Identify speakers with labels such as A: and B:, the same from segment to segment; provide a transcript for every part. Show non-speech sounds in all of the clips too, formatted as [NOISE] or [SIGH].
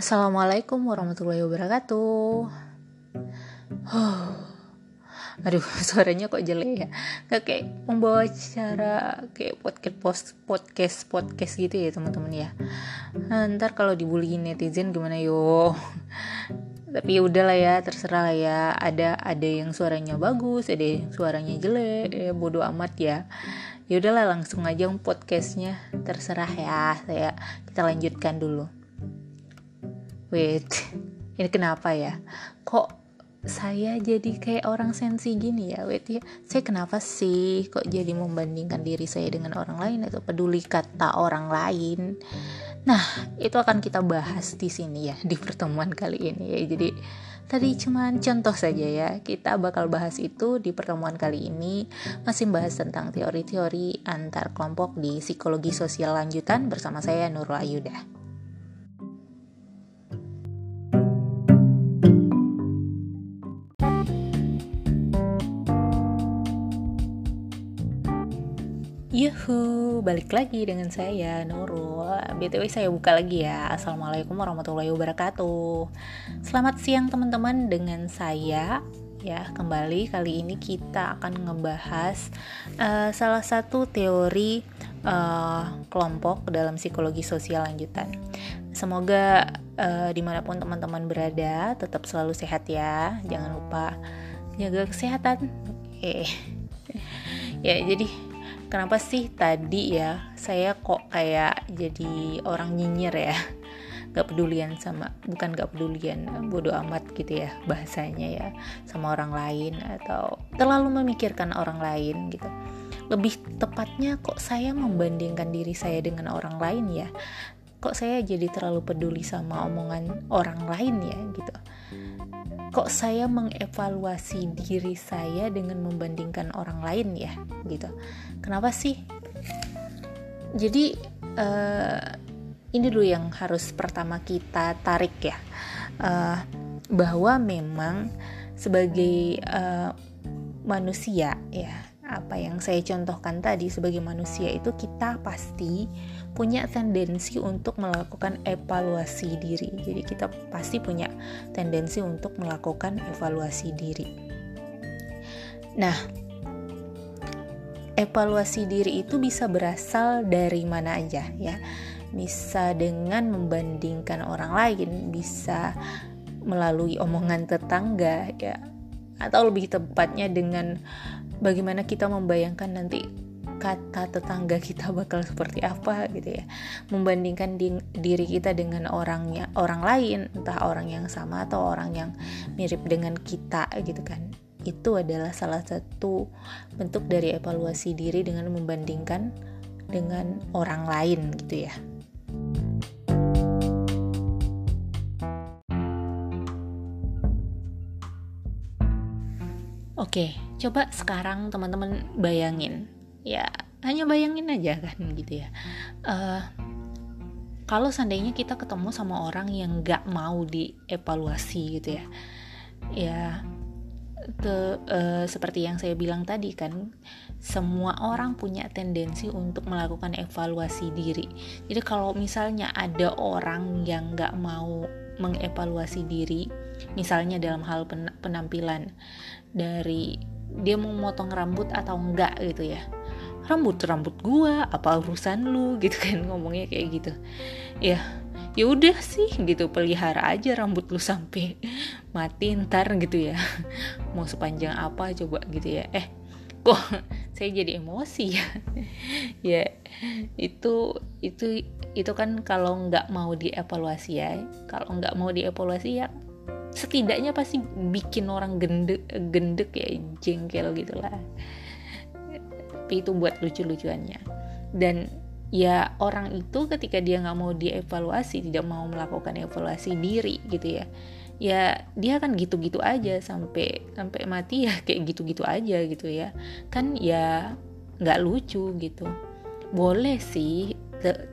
A: Assalamualaikum warahmatullahi wabarakatuh. Huh. Aduh, [LAUGHS] suaranya kok jelek ya. Gak kayak membawa cara kayak podcast post podcast podcast gitu ya teman-teman ya. Nah, ntar kalau dibully netizen gimana yo? [LAUGHS] Tapi ya udahlah ya, terserah lah ya. Ada ada yang suaranya bagus, ada yang suaranya jelek, ya bodoh amat ya. Ya udahlah langsung aja podcastnya terserah ya. Saya kita lanjutkan dulu. Wait, [LAUGHS] ini kenapa ya? Kok saya jadi kayak orang sensi gini ya? Wait ya, saya kenapa sih kok jadi membandingkan diri saya dengan orang lain atau peduli kata orang lain? Nah, itu akan kita bahas di sini ya di pertemuan kali ini ya. Jadi tadi cuman contoh saja ya. Kita bakal bahas itu di pertemuan kali ini masih bahas tentang teori-teori antar kelompok di psikologi sosial lanjutan bersama saya Nurul Ayuda. Yuhu, balik lagi dengan saya Nurul. BTW saya buka lagi ya. Assalamualaikum warahmatullahi wabarakatuh. Selamat siang teman-teman dengan saya ya. Kembali kali ini kita akan ngebahas uh, salah satu teori uh, kelompok dalam psikologi sosial lanjutan. Semoga uh, di mana pun teman-teman berada tetap selalu sehat ya. Jangan lupa jaga kesehatan. Eh, [LAUGHS] ya jadi kenapa sih tadi ya saya kok kayak jadi orang nyinyir ya? Gak pedulian sama bukan gak pedulian bodoh amat gitu ya bahasanya ya sama orang lain atau terlalu memikirkan orang lain gitu. Lebih tepatnya kok saya membandingkan diri saya dengan orang lain ya? Kok saya jadi terlalu peduli sama omongan orang lain ya gitu kok saya mengevaluasi diri saya dengan membandingkan orang lain ya? Gitu. Kenapa sih? Jadi uh, ini dulu yang harus pertama kita tarik ya. Uh, bahwa memang sebagai uh, manusia ya apa yang saya contohkan tadi sebagai manusia itu kita pasti punya tendensi untuk melakukan evaluasi diri. Jadi kita pasti punya tendensi untuk melakukan evaluasi diri. Nah, evaluasi diri itu bisa berasal dari mana aja ya. Bisa dengan membandingkan orang lain, bisa melalui omongan tetangga ya atau lebih tepatnya dengan bagaimana kita membayangkan nanti kata tetangga kita bakal seperti apa gitu ya. Membandingkan di, diri kita dengan orangnya orang lain entah orang yang sama atau orang yang mirip dengan kita gitu kan. Itu adalah salah satu bentuk dari evaluasi diri dengan membandingkan dengan orang lain gitu ya. Oke, coba sekarang teman-teman bayangin, ya hanya bayangin aja kan gitu ya. Uh, kalau seandainya kita ketemu sama orang yang gak mau dievaluasi gitu ya, ya ke uh, seperti yang saya bilang tadi kan, semua orang punya tendensi untuk melakukan evaluasi diri. Jadi kalau misalnya ada orang yang gak mau mengevaluasi diri, misalnya dalam hal penampilan dari dia mau motong rambut atau enggak gitu ya rambut rambut gua apa urusan lu? [LAUGHS] Gitu kan ngomongnya kayak gitu. Ya ya udah sih gitu. Pelihara aja rambut lu sampai [LAUGHS] mati ntar gitu ya. [LAUGHS] Mau sepanjang apa coba gitu ya. Eh kok saya jadi emosi ya? Ya itu itu itu kan kalau nggak mau dievaluasi ya kalau nggak mau dievaluasi ya setidaknya pasti bikin orang gendek gendek ya jengkel gitulah tapi itu buat lucu-lucuannya. Dan ya orang itu ketika dia nggak mau dievaluasi tidak mau melakukan evaluasi diri gitu ya ya dia kan gitu-gitu aja sampai sampai mati ya [LAUGHS] kayak gitu-gitu aja gitu ya. Kan ya nggak lucu gitu. Boleh sih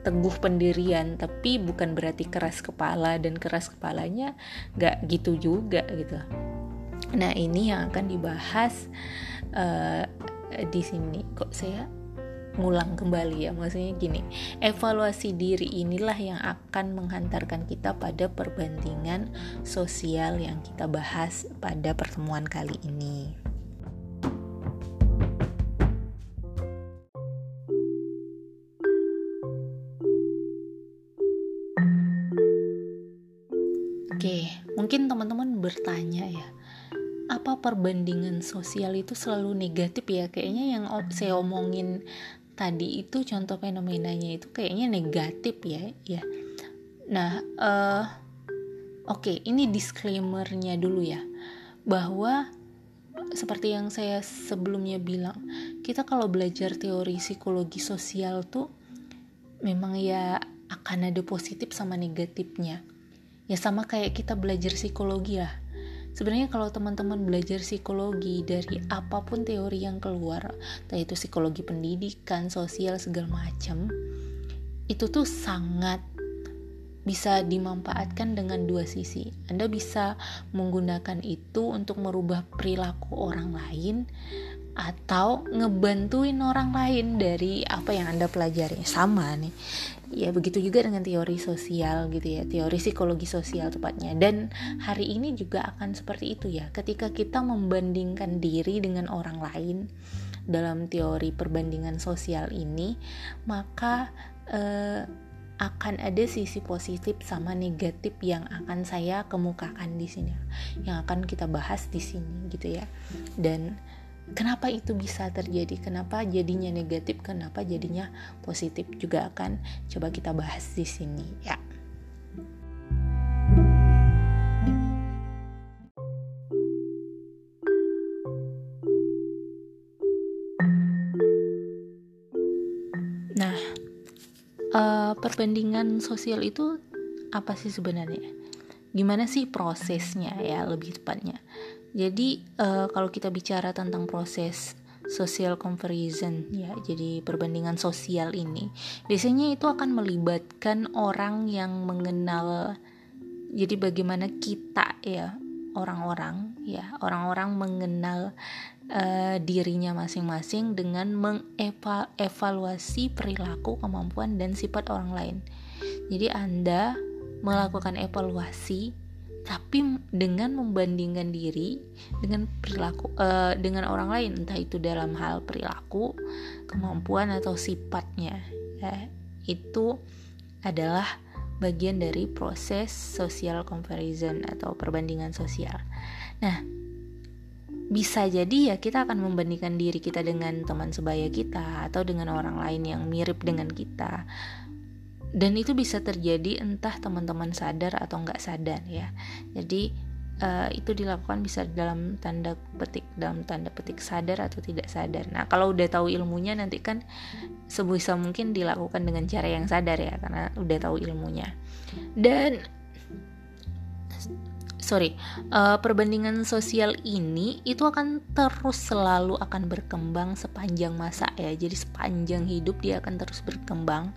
A: teguh pendirian tapi bukan berarti keras kepala dan keras kepalanya gak gitu juga gitu. Nah ini yang akan dibahas uh, di sini kok saya ngulang kembali ya? Maksudnya gini evaluasi diri inilah yang akan menghantarkan kita pada perbandingan sosial yang kita bahas pada pertemuan kali ini perbandingan sosial itu selalu negatif ya. Kayaknya yang saya omongin tadi itu contoh fenomenanya itu kayaknya negatif ya ya. Nah uh, oke okay, ini disclaimernya dulu ya. Bahwa seperti yang saya sebelumnya bilang kita kalau belajar teori psikologi sosial tuh memang ya akan ada positif sama negatifnya. Ya sama kayak kita belajar psikologi ya sebenarnya kalau teman-teman belajar psikologi dari apa pun teori yang keluar entah itu psikologi pendidikan sosial segala macam itu tuh sangat bisa dimanfaatkan dengan dua sisi. Anda bisa menggunakan itu untuk merubah perilaku orang lain atau ngebantuin orang lain dari apa yang Anda pelajari. Sama nih ya begitu juga dengan teori sosial gitu ya teori psikologi sosial tepatnya. Dan hari ini juga akan seperti itu ya ketika kita membandingkan diri dengan orang lain dalam teori perbandingan sosial ini maka eh, akan ada sisi positif sama negatif yang akan saya kemukakan di sini yang akan kita bahas di sini gitu ya. Dan kenapa itu bisa terjadi kenapa jadinya negatif kenapa jadinya positif juga akan coba kita bahas di sini ya Nah, uh, perbandingan sosial itu apa sih sebenarnya? Gimana sih prosesnya ya lebih tepatnya? Jadi uh, kalau kita bicara tentang proses social comparison ya, jadi perbandingan sosial ini biasanya itu akan melibatkan orang yang mengenal jadi bagaimana kita ya orang-orang ya orang-orang mengenal uh, dirinya masing-masing dengan mengevaluasi perilaku, kemampuan dan sifat orang lain. Jadi Anda melakukan evaluasi tapi dengan membandingkan diri dengan perilaku uh, dengan orang lain entah itu dalam hal perilaku kemampuan atau sifatnya ya itu adalah bagian dari proses social comparison atau perbandingan sosial. Nah bisa jadi ya kita akan membandingkan diri kita dengan teman sebaya kita atau dengan orang lain yang mirip dengan kita dan itu bisa terjadi entah teman-teman sadar atau nggak sadar ya. Jadi uh, itu dilakukan bisa dalam tanda petik dalam tanda petik sadar atau tidak sadar. Nah kalau udah tahu ilmunya nanti kan sebisa mungkin dilakukan dengan cara yang sadar ya karena udah tahu ilmunya. Dan sorry uh, perbandingan sosial ini itu akan terus selalu akan berkembang sepanjang masa ya. Jadi sepanjang hidup dia akan terus berkembang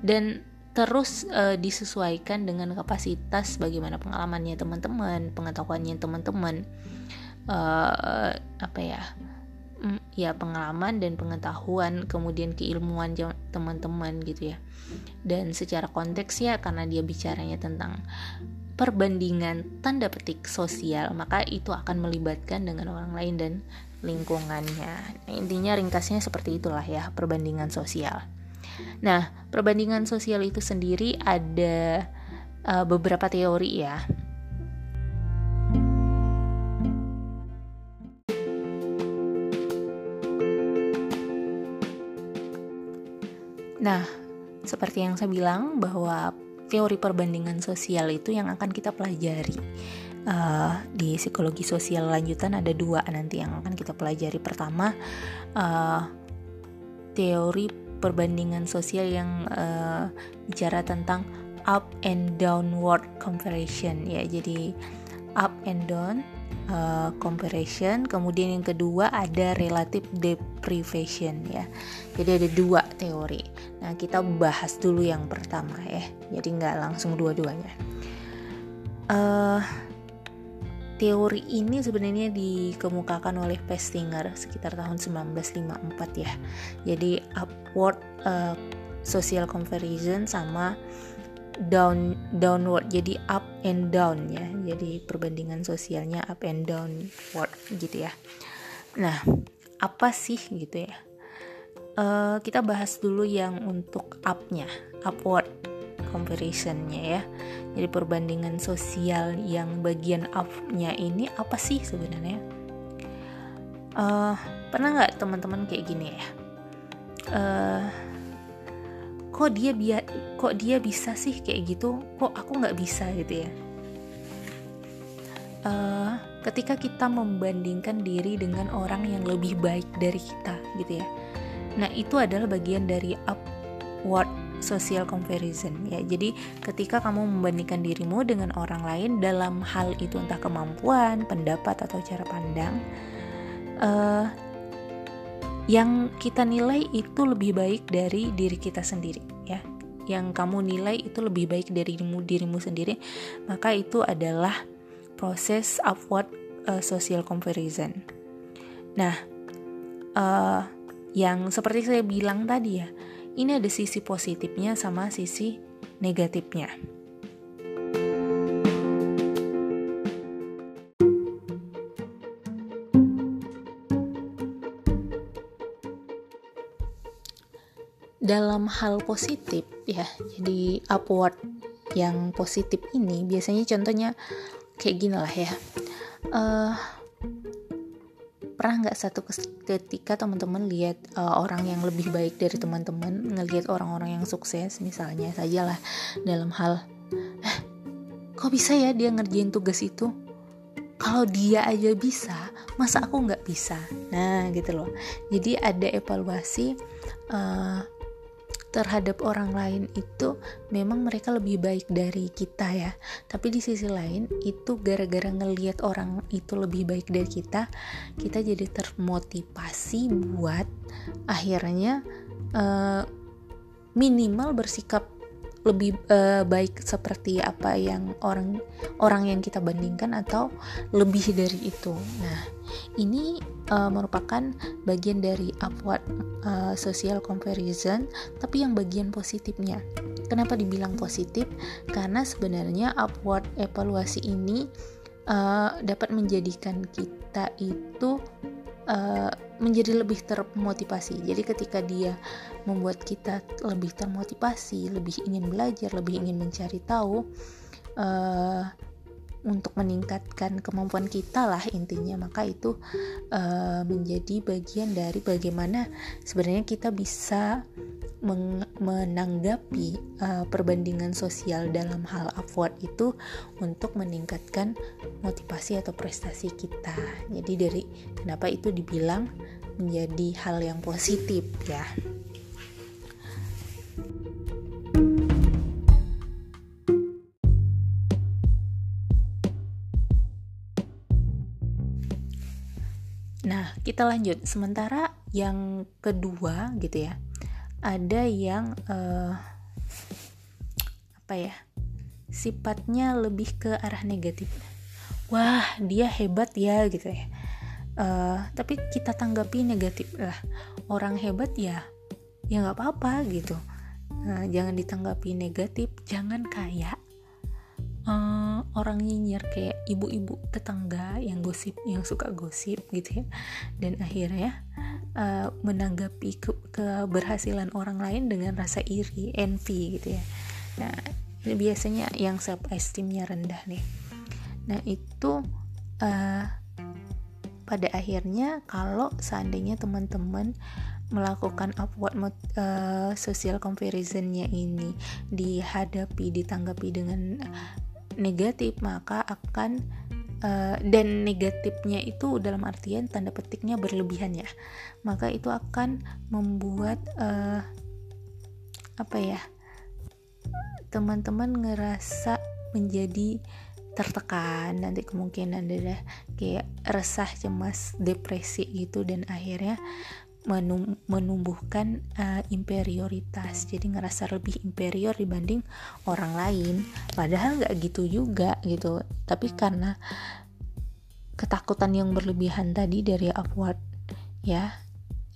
A: dan terus uh, disesuaikan dengan kapasitas bagaimana pengalamannya teman-teman, pengetahuannya teman-teman, uh, apa ya, mm, ya pengalaman dan pengetahuan, kemudian keilmuan teman-teman gitu ya. Dan secara konteks ya karena dia bicaranya tentang perbandingan tanda petik sosial, maka itu akan melibatkan dengan orang lain dan lingkungannya. Nah, intinya ringkasnya seperti itulah ya perbandingan sosial. Nah, perbandingan sosial itu sendiri ada uh, beberapa teori ya. Nah, seperti yang saya bilang bahwa teori perbandingan sosial itu yang akan kita pelajari. Uh, di psikologi sosial lanjutan ada dua nanti yang akan kita pelajari. Pertama uh, teori perbandingan sosial yang uh, bicara tentang up and downward comparison. Ya jadi up and down uh, comparison. Kemudian yang kedua ada relative deprivation ya jadi ada dua teori nah kita bahas dulu yang pertama ya jadi nggak langsung dua-duanya uh, teori ini sebenarnya dikemukakan oleh Festinger sekitar tahun 1954 ya. Jadi upward uh, social comparison sama down downward jadi up and down ya. Jadi perbandingan sosialnya up and downward gitu ya. Nah, apa sih gitu ya? Uh, kita bahas dulu yang untuk upnya, upward comparisonnya ya. Jadi perbandingan sosial yang bagian up-nya ini apa sih sebenarnya? Uh, pernah nggak teman-teman kayak gini ya? Uh, kok dia biar kok dia bisa sih kayak gitu? Kok aku nggak bisa gitu ya? Uh, ketika kita membandingkan diri dengan orang yang lebih baik dari kita gitu ya nah itu adalah bagian dari upward social comparison ya. Jadi ketika kamu membandingkan dirimu dengan orang lain dalam hal itu entah kemampuan, pendapat atau cara pandang uh, yang kita nilai itu lebih baik dari diri kita sendiri ya. Yang kamu nilai itu lebih baik dari dirimu dirimu sendiri, maka itu adalah proses upward uh, social comparison. Nah, uh, yang seperti saya bilang tadi ya, ini ada sisi positifnya sama sisi negatifnya. Dalam hal positif ya, jadi upward yang positif ini biasanya contohnya kayak gini lah ya. Uh, pernah nggak satu ketika teman-teman lihat uh, orang yang lebih baik dari teman-teman ngelihat orang-orang yang sukses misalnya sajalah dalam hal eh, kok bisa ya dia ngerjain tugas itu? Kalau dia aja bisa masa aku nggak bisa? Nah gitu loh. Jadi ada evaluasi uh, terhadap orang lain itu memang mereka lebih baik dari kita ya. Tapi di sisi lain itu gara-gara ngelihat orang itu lebih baik dari kita kita jadi termotivasi buat akhirnya uh, minimal bersikap lebih uh, baik seperti apa yang orang orang yang kita bandingkan atau lebih dari itu. Nah, ini uh, merupakan bagian dari upward uh, social comparison, tapi yang bagian positifnya. Kenapa dibilang positif? Karena sebenarnya upward evaluasi ini uh, dapat menjadikan kita itu uh, menjadi lebih termotivasi. Jadi ketika dia membuat kita lebih termotivasi, lebih ingin belajar, lebih ingin mencari tahu uh, untuk meningkatkan kemampuan kita lah intinya, maka itu uh, menjadi bagian dari bagaimana sebenarnya kita bisa menanggapi uh, perbandingan sosial dalam hal upward itu untuk meningkatkan motivasi atau prestasi kita. Jadi dari kenapa itu dibilang menjadi hal yang positif ya. Nah, kita lanjut. Sementara yang kedua gitu ya ada yang uh, apa ya sifatnya lebih ke arah negatif. Wah dia hebat ya gitu ya. Uh, tapi kita tanggapi negatif lah. Orang hebat ya ya nggak apa-apa gitu. Uh, jangan ditanggapi negatif jangan kayak uh, orang nyinyir kayak ibu-ibu tetangga yang gosip yang suka gosip gitu ya. Dan akhirnya menanggapi ke keberhasilan orang lain dengan rasa iri envy gitu ya. Nah ini biasanya yang self esteemnya rendah nih. Nah itu uh, pada akhirnya kalau seandainya teman-teman melakukan upward uh, social comparisonnya ini dihadapi ditanggapi dengan negatif maka akan uh, dan negatifnya itu dalam artian tanda petiknya berlebihan ya. Maka itu akan membuat uh, apa ya teman-teman ngerasa menjadi tertekan nanti kemungkinan ada kayak resah cemas depresi gitu dan akhirnya menum menumbuhkan uh, imperioritas. Jadi ngerasa lebih inferior dibanding orang lain. Padahal nggak gitu juga gitu. Tapi karena ketakutan yang berlebihan tadi dari upward ya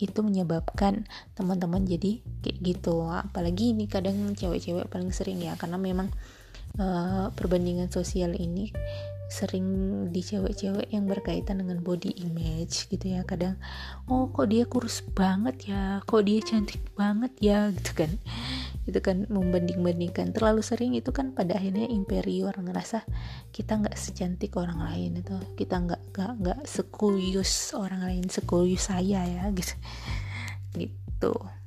A: itu menyebabkan teman-teman jadi kayak gitu. Apalagi ini kadang cewek-cewek paling sering ya karena memang uh, perbandingan sosial ini sering di cewek-cewek yang berkaitan dengan body image gitu ya. Kadang oh kok dia kurus banget ya? Kok dia cantik banget ya? [LAUGHS] Gitu kan. Itu kan membanding-bandingkan. Terlalu sering itu kan pada akhirnya inferior ngerasa kita nggak secantik orang lain itu kita nggak nggak nggak sekuyus orang lain sekuyus saya ya gitu. Gitu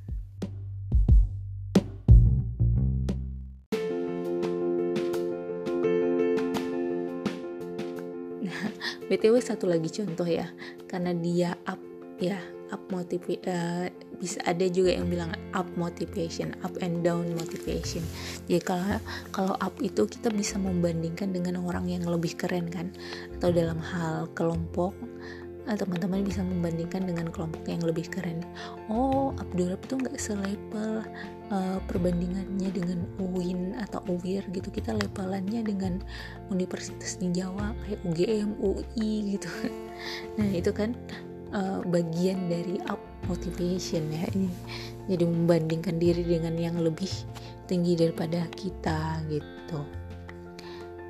A: btw satu lagi contoh ya karena dia up ya up motivasi uh, bisa ada juga yang bilang up motivation up and down motivation. Jadi kalau kalau up itu kita bisa membandingkan dengan orang yang lebih keren kan atau dalam hal kelompok teman-teman bisa membandingkan dengan kelompok yang lebih keren. Oh Abdurrahman itu nggak selevel uh, perbandingannya dengan UIN atau UWIR gitu. Kita levelannya dengan universitas di Jawa kayak UGM, UI gitu. [LAUGHS] Nah itu kan uh, bagian dari up motivation ya. Ini jadi membandingkan diri dengan yang lebih tinggi daripada kita gitu.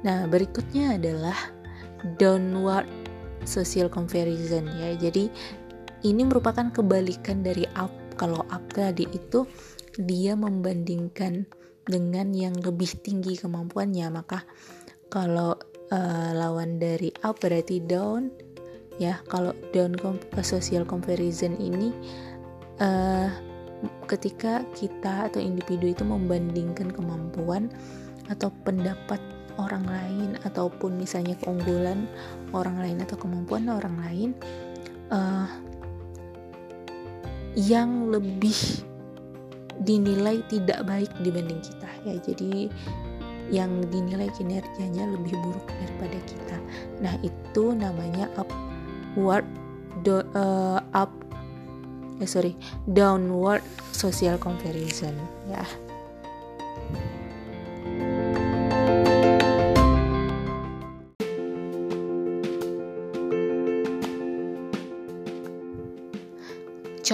A: Nah berikutnya adalah downward social comparison ya. Jadi ini merupakan kebalikan dari up kalau up tadi itu dia membandingkan dengan yang lebih tinggi kemampuannya. Maka kalau uh, lawan dari up berarti down. Ya kalau down social comparison ini uh, ketika kita atau individu itu membandingkan kemampuan atau pendapat orang lain ataupun misalnya keunggulan orang lain atau kemampuan orang lain uh, yang lebih dinilai tidak baik dibanding kita ya. Jadi yang dinilai kinerjanya lebih buruk daripada kita. Nah itu namanya upward do, uh, up eh sorry downward social comparison ya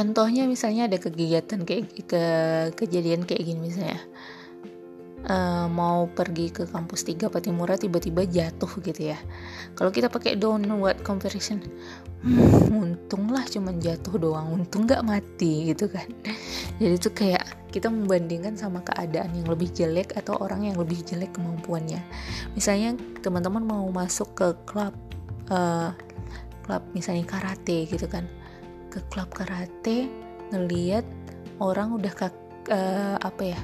A: contohnya misalnya ada kegiatan kayak ke kejadian kayak gini misalnya. Uh, mau pergi ke kampus 3 Patimura tiba-tiba jatuh gitu ya. Kalau kita pakai downward comparison hmm, untunglah cuman jatuh doang untung nggak mati gitu kan. Jadi itu kayak kita membandingkan sama keadaan yang lebih jelek atau orang yang lebih jelek kemampuannya. Misalnya teman-teman mau masuk ke klub uh, klub misalnya karate gitu kan ke klub karate ngeliat orang udah ke uh, apa ya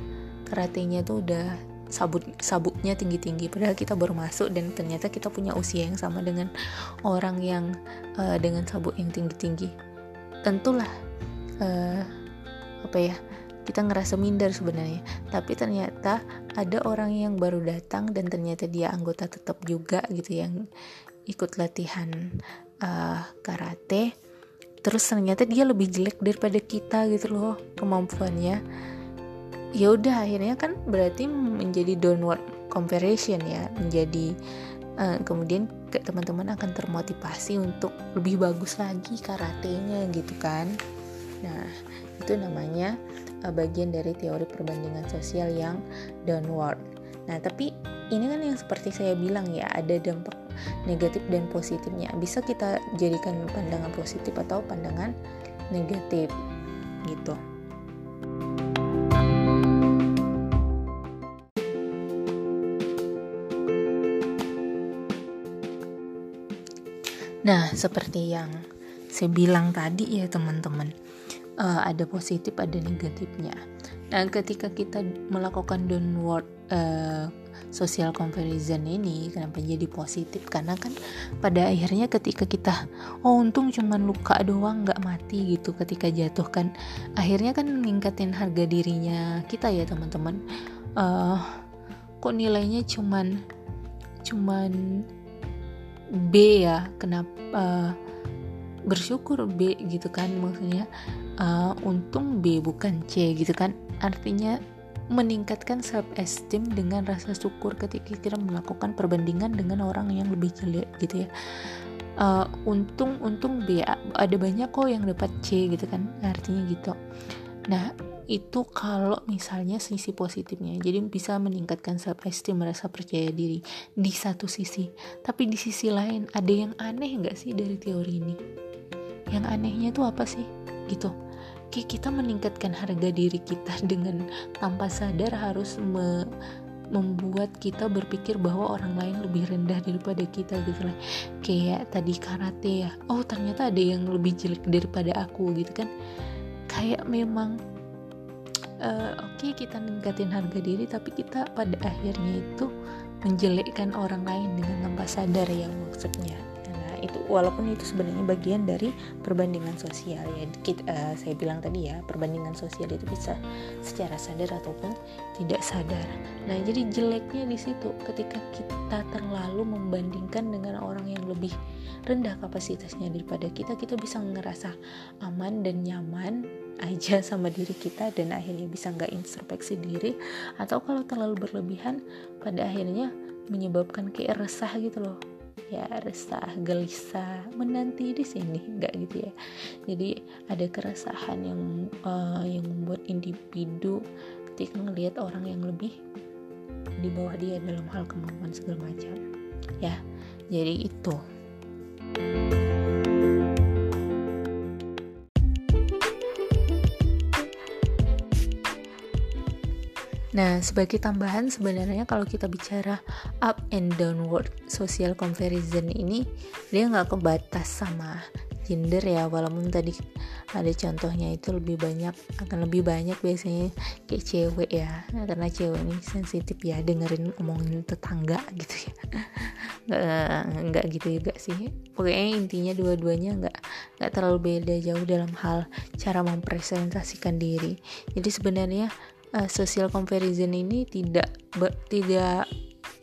A: karatenya tuh udah sabut sabuknya tinggi tinggi padahal kita baru masuk dan ternyata kita punya usia yang sama dengan orang yang uh, dengan sabuk yang tinggi tinggi tentulah uh, apa ya kita ngerasa minder sebenarnya. Tapi ternyata ada orang yang baru datang dan ternyata dia anggota tetap juga gitu yang ikut latihan uh, karate terus ternyata dia lebih jelek daripada kita gitu loh kemampuannya. Ya udah akhirnya kan berarti menjadi downward comparison ya menjadi uh, kemudian teman-teman akan termotivasi untuk lebih bagus lagi karatenya gitu kan. Nah itu namanya uh, bagian dari teori perbandingan sosial yang downward. Nah tapi ini kan yang seperti saya bilang ya ada dampak negatif dan positifnya bisa kita jadikan pandangan positif atau pandangan negatif gitu Nah, seperti yang saya bilang tadi ya teman-teman, uh, ada positif, ada negatifnya. Nah, ketika kita melakukan downward uh, social comparison ini kenapa jadi positif? Karena kan pada akhirnya ketika kita oh untung cuman luka doang nggak mati gitu ketika jatuh kan akhirnya kan meningkatin harga dirinya kita ya teman-teman. Uh, kok nilainya cuman cuman B ya? Kenapa uh, bersyukur B gitu kan maksudnya uh, untung B bukan C gitu kan. Artinya meningkatkan self esteem dengan rasa syukur ketika kita melakukan perbandingan dengan orang yang lebih jelek gitu ya. Uh, untung untung B ada banyak kok yang dapat C gitu kan artinya gitu. Nah itu kalau misalnya sisi positifnya jadi bisa meningkatkan self esteem merasa percaya diri di satu sisi. Tapi di sisi lain ada yang aneh nggak sih dari teori ini? Yang anehnya itu apa sih? Gitu kayak kita meningkatkan harga diri kita [LAUGHS] dengan tanpa sadar harus me membuat kita berpikir bahwa orang lain lebih rendah daripada kita gitu lah. Kayak tadi karate ya. Oh ternyata ada yang lebih jelek daripada aku gitu kan. Kayak memang uh, oke okay, kita ningkatin harga diri tapi kita pada akhirnya itu menjelekkan orang lain dengan tanpa sadar ya maksudnya itu walaupun itu sebenarnya bagian dari perbandingan sosial ya. Kita, uh, saya bilang tadi ya perbandingan sosial itu bisa secara sadar ataupun tidak sadar. Nah jadi jeleknya di situ ketika kita terlalu membandingkan dengan orang yang lebih rendah kapasitasnya daripada kita kita bisa ngerasa aman dan nyaman [LAUGHS] aja sama diri kita dan akhirnya bisa nggak introspeksi diri. Atau kalau terlalu berlebihan pada akhirnya menyebabkan kayak resah gitu loh ya resah gelisah menanti di sini nggak gitu ya. Jadi ada keresahan yang uh, yang membuat individu ketika melihat orang yang lebih di bawah dia dalam hal kemampuan segala macam. Ya jadi itu. thank you Nah, sebagai tambahan sebenarnya kalau kita bicara up and downward social comparison ini dia nggak kebatas sama gender ya. Walaupun tadi ada contohnya itu lebih banyak akan lebih banyak biasanya kayak cewek ya. Nah, karena cewek ini sensitif ya dengerin omongin tetangga gitu ya. [LAUGHS] Nggak nggak gitu juga sih. Pokoknya intinya dua-duanya nggak nggak terlalu beda jauh dalam hal cara mempresentasikan diri. Jadi sebenarnya uh, social comparison ini tidak ber, tidak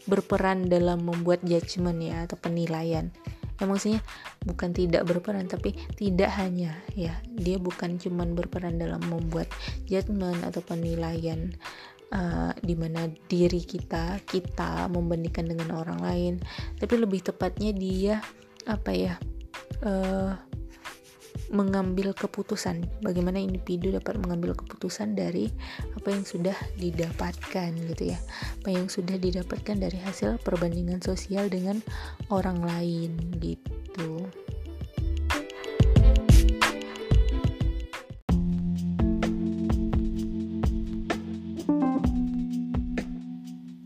A: berperan dalam membuat judgement ya atau penilaian. Ya maksudnya bukan tidak berperan tapi tidak hanya ya. Dia bukan cuman berperan dalam membuat judgement atau penilaian uh, di mana diri kita kita membandingkan dengan orang lain tapi lebih tepatnya dia apa ya uh, mengambil keputusan. Bagaimana individu dapat mengambil keputusan dari apa yang sudah didapatkan gitu ya. Apa yang sudah didapatkan dari hasil perbandingan sosial dengan orang lain gitu.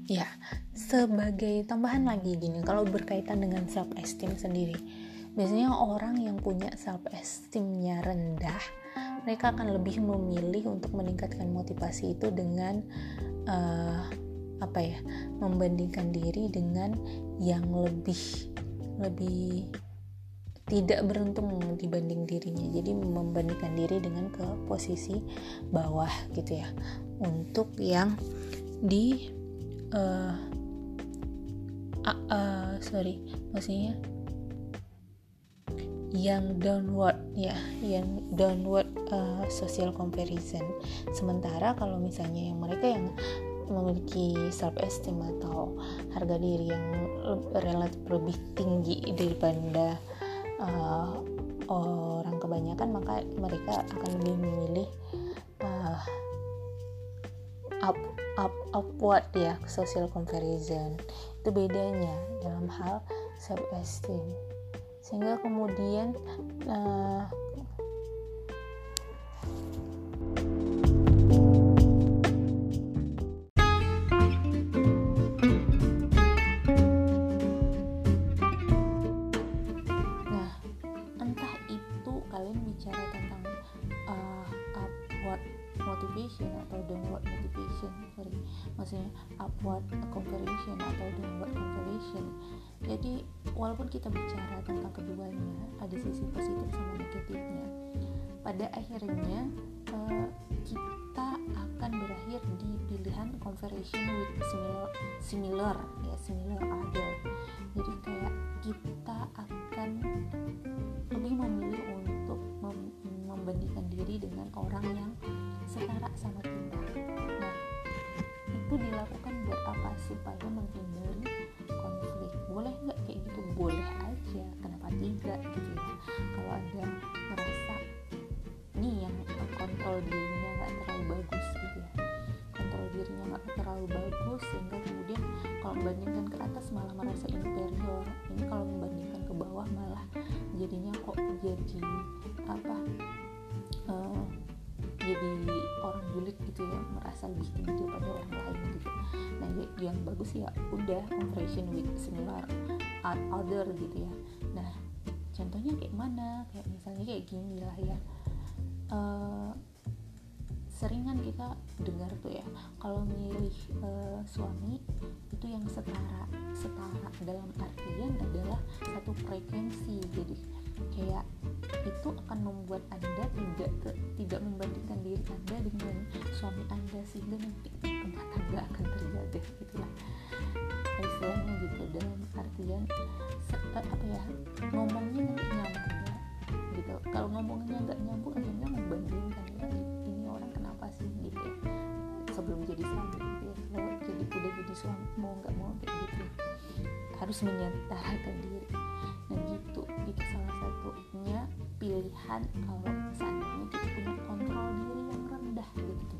A: Ya sebagai tambahan lagi gini kalau berkaitan dengan self esteem sendiri biasanya orang yang punya self esteemnya rendah mereka akan lebih memilih untuk meningkatkan motivasi itu dengan uh, apa ya membandingkan diri dengan yang lebih lebih tidak beruntung dibanding dirinya. Jadi membandingkan diri dengan ke posisi bawah gitu ya. Untuk yang di uh, uh, sorry maksudnya yang downward ya yang downward uh, social comparison. Sementara kalau misalnya yang mereka yang memiliki self esteem atau harga diri yang relatif lebih tinggi daripada uh, orang kebanyakan maka mereka akan lebih memilih uh, up up upward ya social comparison. Itu bedanya dalam hal self esteem sehingga kemudian uh, motivation atau downward motivation sorry maksudnya upward comparison atau downward comparison. Jadi walaupun kita bicara tentang keduanya ada sisi positif sama negatifnya. Pada akhirnya uh, kita akan berakhir di pilihan comparison with similar similar ya similar other. Jadi kayak kita akan lebih memilih untuk mem membandingkan diri dengan orang yang setara sama kita. Nah itu dilakukan buat apa? Supaya malah merasa inferior. Ini kalau membandingkan ke bawah malah jadinya kok jadi apa uh, jadi orang julid gitu ya merasa lebih tinggi daripada orang lain gitu. Nah yang bagus ya udah comparison with similar other gitu ya. Nah contohnya kayak mana? Kayak misalnya kayak gini lah ya. Uh, seringan kita dengar tuh ya kalau milih uh, suami itu yang setara setara. Dalam artian adalah satu frekuensi. Jadi kayak itu akan membuat anda tidak ke, tidak membandingkan diri anda dengan suami anda sehingga nanti rumah tangga akan terjaga gitulah. Istilahnya gitu. Dalam artian se, uh, apa ya ngomongnya nanti nyambung ya gitu. Kalau ngomongnya nggak nyambung akhirnya membandingkan ya ini orang kenapa sih? Gitu ya. Sebelum jadi suami jadi suami mau nggak mau kayak gitu. Harus menyetarakan diri. Nah gitu. Itu salah satunya pilihan kalau seandainya kita punya kontrol diri yang rendah gitu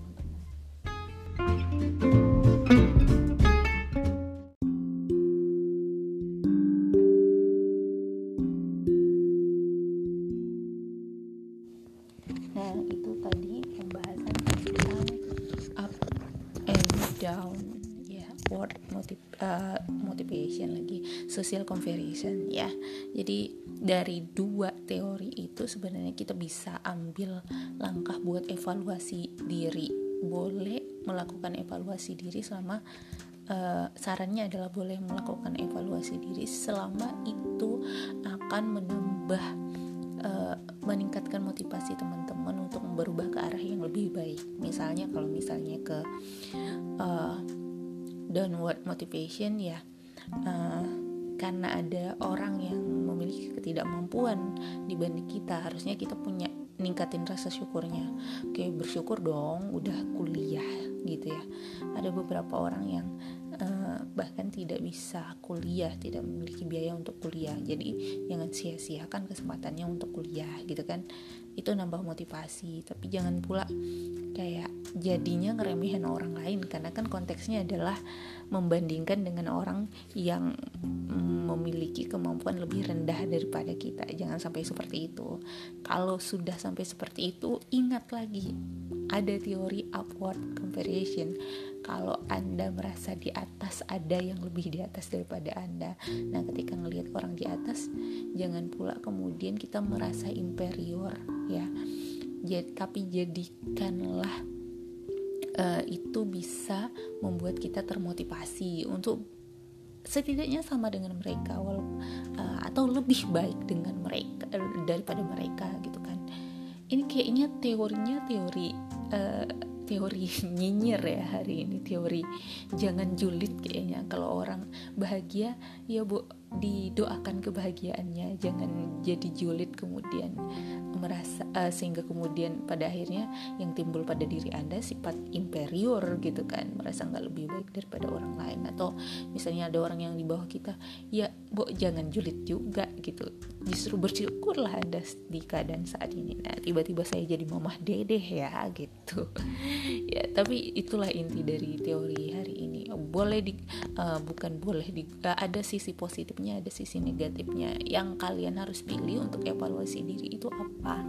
A: social comparison ya. Jadi dari dua teori itu sebenarnya kita bisa ambil langkah buat evaluasi diri. Boleh melakukan evaluasi diri selama uh, sarannya adalah boleh melakukan evaluasi diri selama itu akan menambah uh, meningkatkan motivasi teman-teman untuk berubah ke arah yang lebih baik. Misalnya kalau misalnya ke uh, downward motivation ya uh, karena ada orang yang memiliki ketidakmampuan dibanding kita. Harusnya kita punya ningkatin rasa syukurnya. Kayak bersyukur dong udah kuliah gitu ya. Ada beberapa orang yang uh, bahkan tidak bisa kuliah tidak memiliki biaya untuk kuliah. Jadi jangan sia-siakan kesempatannya untuk kuliah gitu kan. Itu nambah motivasi. Tapi jangan pula kayak jadinya ngeremehin orang lain. Karena kan konteksnya adalah membandingkan dengan orang yang memiliki kemampuan lebih rendah daripada kita. Jangan sampai seperti itu. Kalau sudah sampai seperti itu ingat lagi ada teori upward comparison. Kalau anda merasa di atas ada yang lebih di atas daripada anda. Nah ketika ngelihat orang di atas jangan pula kemudian kita merasa inferior ya. Tapi jadikanlah uh, itu bisa membuat kita termotivasi untuk setidaknya sama dengan mereka walau uh, atau lebih baik dengan mereka uh, daripada mereka gitu kan. Ini kayaknya teorinya teori uh, teori [LAUGHS] nyinyir ya hari ini teori jangan julid kayaknya. Kalau orang bahagia ya bu didoakan kebahagiaannya jangan jadi julid kemudian merasa uh, sehingga kemudian pada akhirnya yang timbul pada diri anda sifat inferior gitu kan merasa nggak lebih baik daripada orang lain. Atau misalnya ada orang yang di bawah kita ya bu jangan julid juga gitu. Justru bersyukurlah anda di keadaan saat ini. Nah tiba-tiba saya jadi mamah dedeh ya gitu. [LAUGHS] Ya tapi itulah inti dari teori hari ini. Boleh di uh, bukan boleh di uh, ada sisi positifnya ada sisi negatifnya. Yang kalian harus pilih untuk evaluasi diri itu apa?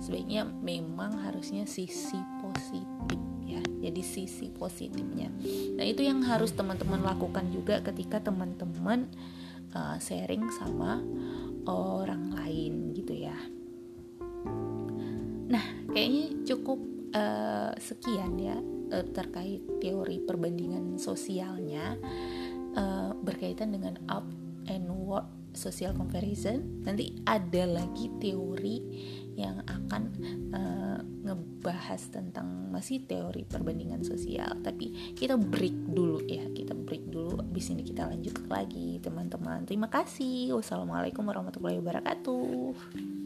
A: Sebaiknya memang harusnya sisi positif ya. Jadi sisi positifnya. Nah itu yang harus teman-teman lakukan juga ketika teman-teman uh, sharing sama orang lain gitu ya. Nah kayaknya cukup uh, sekian ya uh, terkait teori perbandingan sosialnya uh, berkaitan dengan up social comparison. Nanti ada lagi teori yang akan uh, ngebahas tentang masih teori perbandingan sosial. Tapi kita break dulu ya kita break dulu. Abis ini kita lanjut lagi teman-teman. Terima kasih. Wassalamualaikum warahmatullahi wabarakatuh